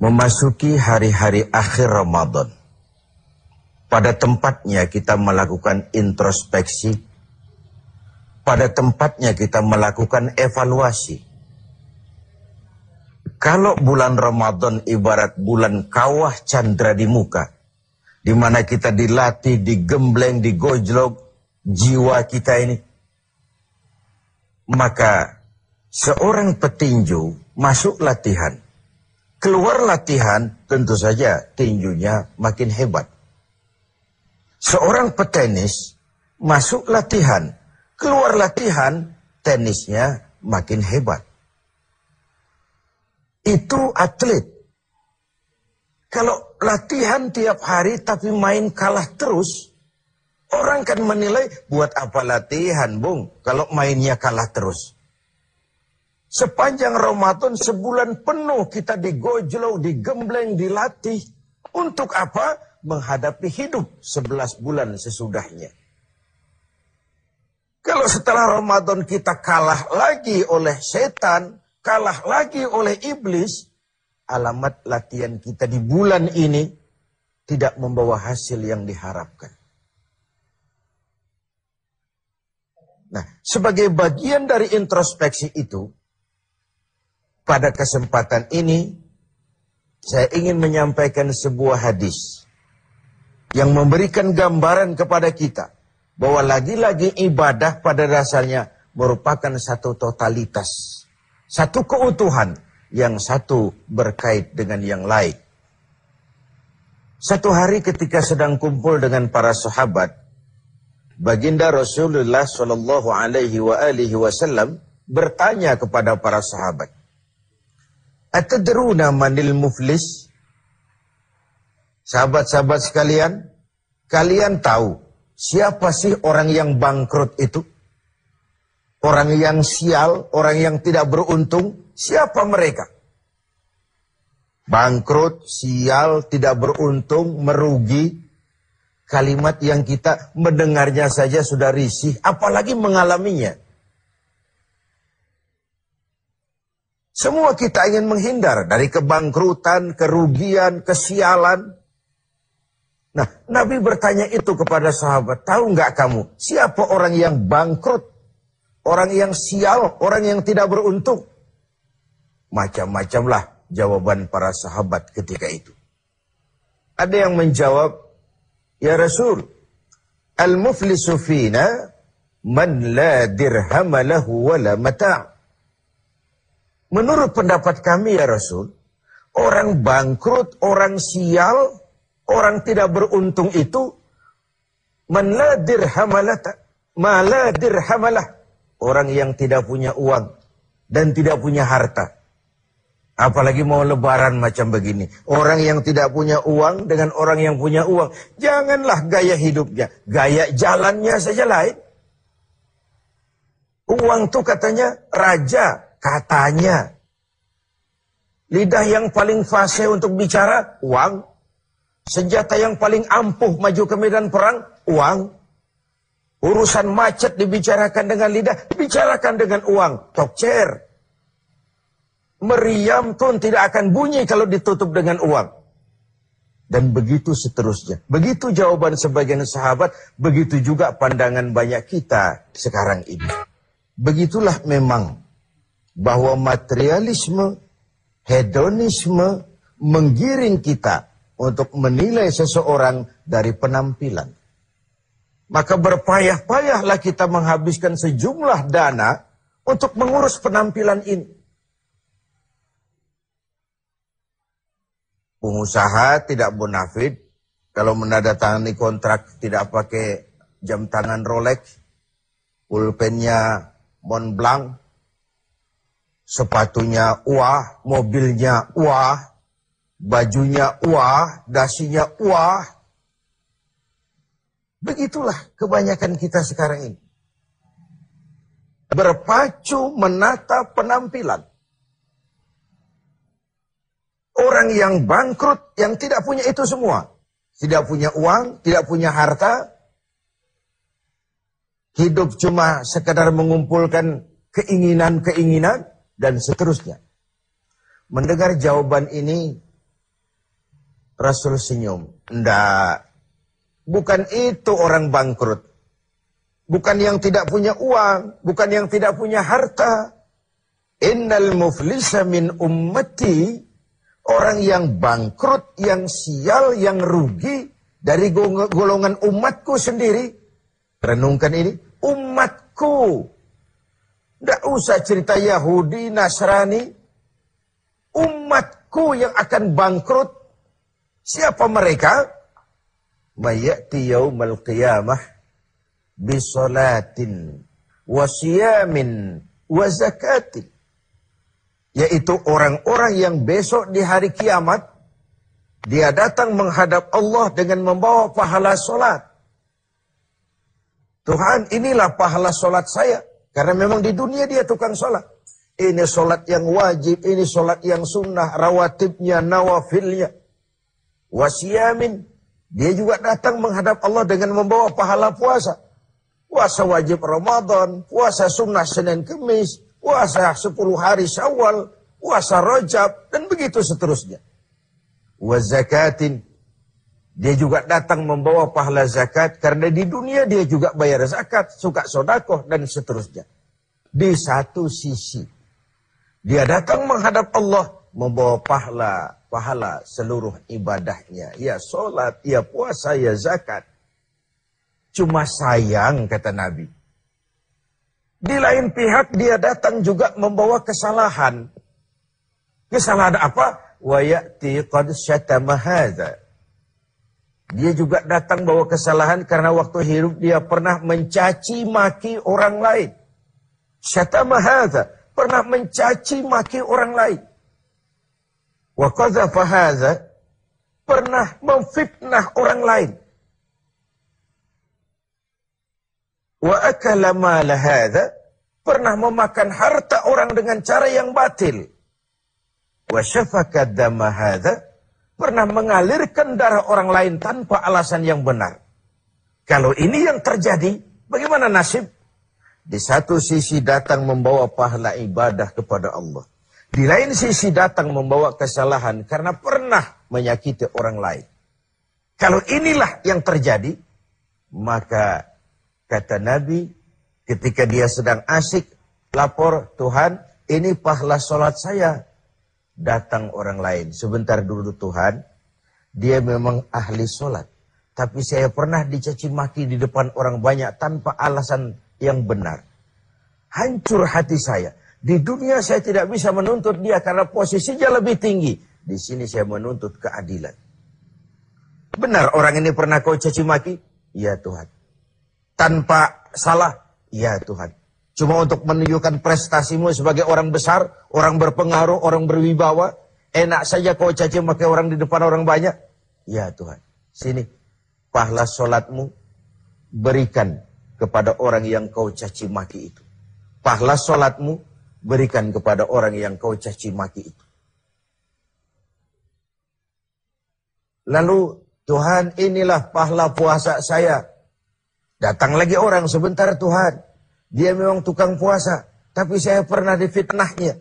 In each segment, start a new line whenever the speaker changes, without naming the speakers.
Memasuki hari-hari akhir Ramadan. Pada tempatnya kita melakukan introspeksi. Pada tempatnya kita melakukan evaluasi. Kalau bulan Ramadan ibarat bulan kawah chandra di muka, di mana kita dilatih, digembleng, digojlok jiwa kita ini, maka seorang petinju masuk latihan. Keluar latihan, tentu saja tinjunya makin hebat. Seorang petenis masuk latihan, keluar latihan, tenisnya makin hebat. Itu atlet. Kalau latihan tiap hari tapi main kalah terus, orang kan menilai buat apa latihan, Bung, kalau mainnya kalah terus. Sepanjang Ramadan sebulan penuh kita digojlow, digembleng, dilatih. Untuk apa? Menghadapi hidup sebelas bulan sesudahnya. Kalau setelah Ramadan kita kalah lagi oleh setan, kalah lagi oleh iblis, alamat latihan kita di bulan ini tidak membawa hasil yang diharapkan. Nah, sebagai bagian dari introspeksi itu, pada kesempatan ini, saya ingin menyampaikan sebuah hadis yang memberikan gambaran kepada kita bahwa lagi-lagi ibadah pada dasarnya merupakan satu totalitas, satu keutuhan yang satu berkait dengan yang lain. Satu hari ketika sedang kumpul dengan para sahabat, baginda Rasulullah Shallallahu Alaihi Wasallam bertanya kepada para sahabat, Atadruna manil muflis? Sahabat-sahabat sekalian, kalian tahu siapa sih orang yang bangkrut itu? Orang yang sial, orang yang tidak beruntung, siapa mereka? Bangkrut, sial, tidak beruntung, merugi. Kalimat yang kita mendengarnya saja sudah risih, apalagi mengalaminya. Semua kita ingin menghindar dari kebangkrutan, kerugian, kesialan. Nah, Nabi bertanya itu kepada sahabat, tahu nggak kamu siapa orang yang bangkrut, orang yang sial, orang yang tidak beruntung? Macam-macamlah jawaban para sahabat ketika itu. Ada yang menjawab, Ya Rasul, al-muflisu fina man la dirham wala mata' Menurut pendapat kami ya Rasul, orang bangkrut, orang sial, orang tidak beruntung itu maladir hamalah. Orang yang tidak punya uang dan tidak punya harta. Apalagi mau lebaran macam begini. Orang yang tidak punya uang dengan orang yang punya uang. Janganlah gaya hidupnya. Gaya jalannya saja lain. Uang itu katanya raja Katanya. Lidah yang paling fase untuk bicara, uang. Senjata yang paling ampuh maju ke medan perang, uang. Urusan macet dibicarakan dengan lidah, bicarakan dengan uang. Chair. Meriam pun tidak akan bunyi kalau ditutup dengan uang. Dan begitu seterusnya. Begitu jawaban sebagian sahabat, begitu juga pandangan banyak kita sekarang ini. Begitulah memang bahwa materialisme, hedonisme menggiring kita untuk menilai seseorang dari penampilan. Maka berpayah-payahlah kita menghabiskan sejumlah dana untuk mengurus penampilan ini. Pengusaha tidak bonafit kalau menandatangani kontrak tidak pakai jam tangan Rolex, pulpennya Montblanc, sepatunya wah, mobilnya wah, bajunya wah, dasinya wah. Begitulah kebanyakan kita sekarang ini. Berpacu menata penampilan. Orang yang bangkrut, yang tidak punya itu semua. Tidak punya uang, tidak punya harta. Hidup cuma sekedar mengumpulkan keinginan-keinginan dan seterusnya. Mendengar jawaban ini, Rasul senyum. Ndak. Bukan itu orang bangkrut. Bukan yang tidak punya uang. Bukan yang tidak punya harta. Innal muflisa min ummati. Orang yang bangkrut, yang sial, yang rugi. Dari golongan umatku sendiri. Renungkan ini. Umatku. Tidak usah cerita Yahudi, Nasrani. Umatku yang akan bangkrut. Siapa mereka? Mayati yaumal qiyamah bisolatin wasiyamin wazakatin yaitu orang-orang yang besok di hari kiamat dia datang menghadap Allah dengan membawa pahala solat. Tuhan inilah pahala solat saya. Karena memang di dunia dia tukang solat. Ini solat yang wajib, ini solat yang sunnah, rawatibnya, nawafilnya. Wasiyamin. Dia juga datang menghadap Allah dengan membawa pahala puasa puasa wajib Ramadan, puasa sunnah Senin Kemis, puasa 10 hari Syawal, puasa Rajab, dan begitu seterusnya. Wa zakatin. Dia juga datang membawa pahala zakat karena di dunia dia juga bayar zakat, suka sodakoh dan seterusnya. Di satu sisi, dia datang menghadap Allah membawa pahala, pahala seluruh ibadahnya. Ya solat, ya puasa, ya zakat. Cuma sayang kata Nabi. Di lain pihak dia datang juga membawa kesalahan. Kesalahan apa? Wa ya'ti qad syatama Dia juga datang bawa kesalahan karena waktu hidup dia pernah mencaci maki orang lain. Syatama pernah mencaci maki orang lain. Wa qadhafa pernah memfitnah orang lain. wa akala pernah memakan harta orang dengan cara yang batil wa syafaka pernah mengalirkan darah orang lain tanpa alasan yang benar. Kalau ini yang terjadi bagaimana nasib? Di satu sisi datang membawa pahala ibadah kepada Allah. Di lain sisi datang membawa kesalahan karena pernah menyakiti orang lain. Kalau inilah yang terjadi maka Kata Nabi, ketika dia sedang asik, lapor, Tuhan, ini pahala sholat saya. Datang orang lain. Sebentar dulu Tuhan, dia memang ahli sholat. Tapi saya pernah dicaci maki di depan orang banyak tanpa alasan yang benar. Hancur hati saya. Di dunia saya tidak bisa menuntut dia karena posisinya lebih tinggi. Di sini saya menuntut keadilan. Benar orang ini pernah kau caci maki? Ya Tuhan tanpa salah? Ya Tuhan. Cuma untuk menunjukkan prestasimu sebagai orang besar, orang berpengaruh, orang berwibawa. Enak saja kau caci maki orang di depan orang banyak. Ya Tuhan. Sini. Pahala solatmu berikan kepada orang yang kau caci maki itu. Pahala solatmu berikan kepada orang yang kau caci maki itu. Lalu Tuhan inilah pahala puasa saya. Datang lagi orang sebentar Tuhan. Dia memang tukang puasa. Tapi saya pernah difitnahnya.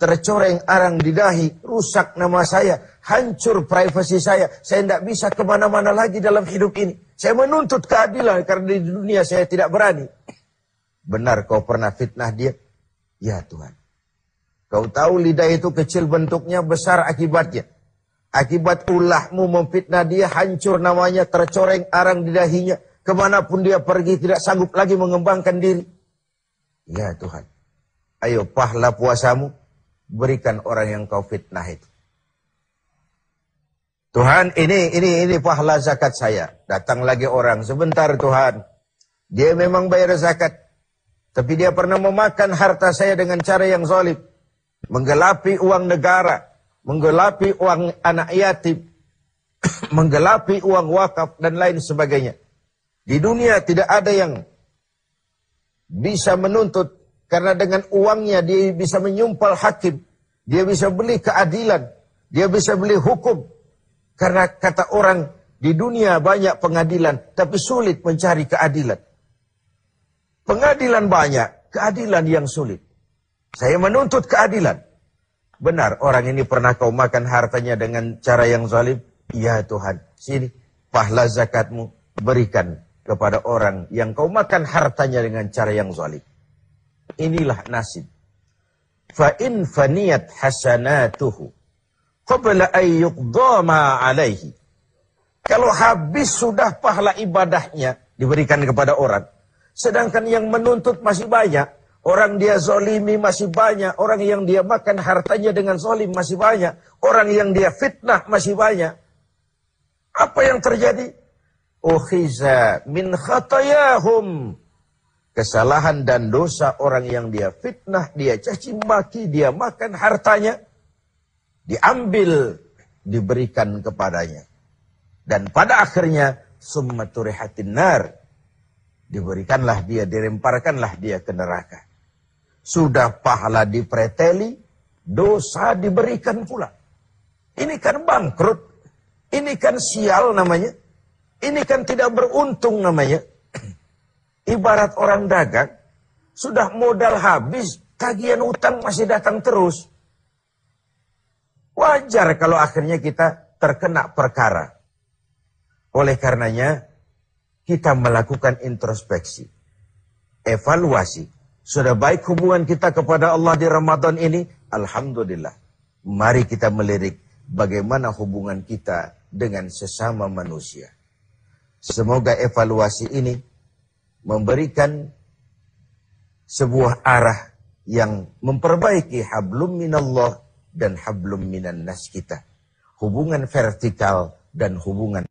Tercoreng arang di dahi. Rusak nama saya. Hancur privasi saya. Saya tidak bisa ke mana-mana lagi dalam hidup ini. Saya menuntut keadilan karena di dunia saya tidak berani. Benar kau pernah fitnah dia? Ya Tuhan. Kau tahu lidah itu kecil bentuknya, besar akibatnya. Akibat ulahmu memfitnah dia, hancur namanya, tercoreng arang di dahinya. Ke mana pun dia pergi tidak sanggup lagi mengembangkan diri. Ya Tuhan. Ayo pahala puasamu. Berikan orang yang kau fitnah itu. Tuhan ini ini ini pahala zakat saya. Datang lagi orang sebentar Tuhan. Dia memang bayar zakat. Tapi dia pernah memakan harta saya dengan cara yang zalim. Menggelapi uang negara. Menggelapi uang anak yatim. menggelapi uang wakaf dan lain sebagainya. Di dunia tidak ada yang bisa menuntut karena dengan uangnya dia bisa menyumpal hakim, dia bisa beli keadilan, dia bisa beli hukum. Karena kata orang di dunia banyak pengadilan tapi sulit mencari keadilan. Pengadilan banyak, keadilan yang sulit. Saya menuntut keadilan. benar orang ini pernah kau makan hartanya dengan cara yang zalim? Ya Tuhan, sini pahala zakatmu berikan kepada orang yang kau makan hartanya dengan cara yang zalim. Inilah nasib. Fa in faniyat hasanatuhu qabla an yuqdama alaihi. Kalau habis sudah pahala ibadahnya diberikan kepada orang, sedangkan yang menuntut masih banyak, Orang dia zolimi masih banyak. Orang yang dia makan hartanya dengan zolim masih banyak. Orang yang dia fitnah masih banyak. Apa yang terjadi? Ukhiza min khatayahum. Kesalahan dan dosa orang yang dia fitnah, dia caci maki, dia makan hartanya. Diambil, diberikan kepadanya. Dan pada akhirnya, summa turihatin nar. Diberikanlah dia, diremparkanlah dia ke neraka. Sudah pahala dipreteli, dosa diberikan pula. Ini kan bangkrut. Ini kan sial namanya. Ini kan tidak beruntung namanya. Ibarat orang dagang, sudah modal habis, tagihan utang masih datang terus. Wajar kalau akhirnya kita terkena perkara. Oleh karenanya, kita melakukan introspeksi, evaluasi, sudah baik hubungan kita kepada Allah di Ramadan ini? Alhamdulillah. Mari kita melirik bagaimana hubungan kita dengan sesama manusia. Semoga evaluasi ini memberikan sebuah arah yang memperbaiki hablum minallah dan hablum minan nas kita. Hubungan vertikal dan hubungan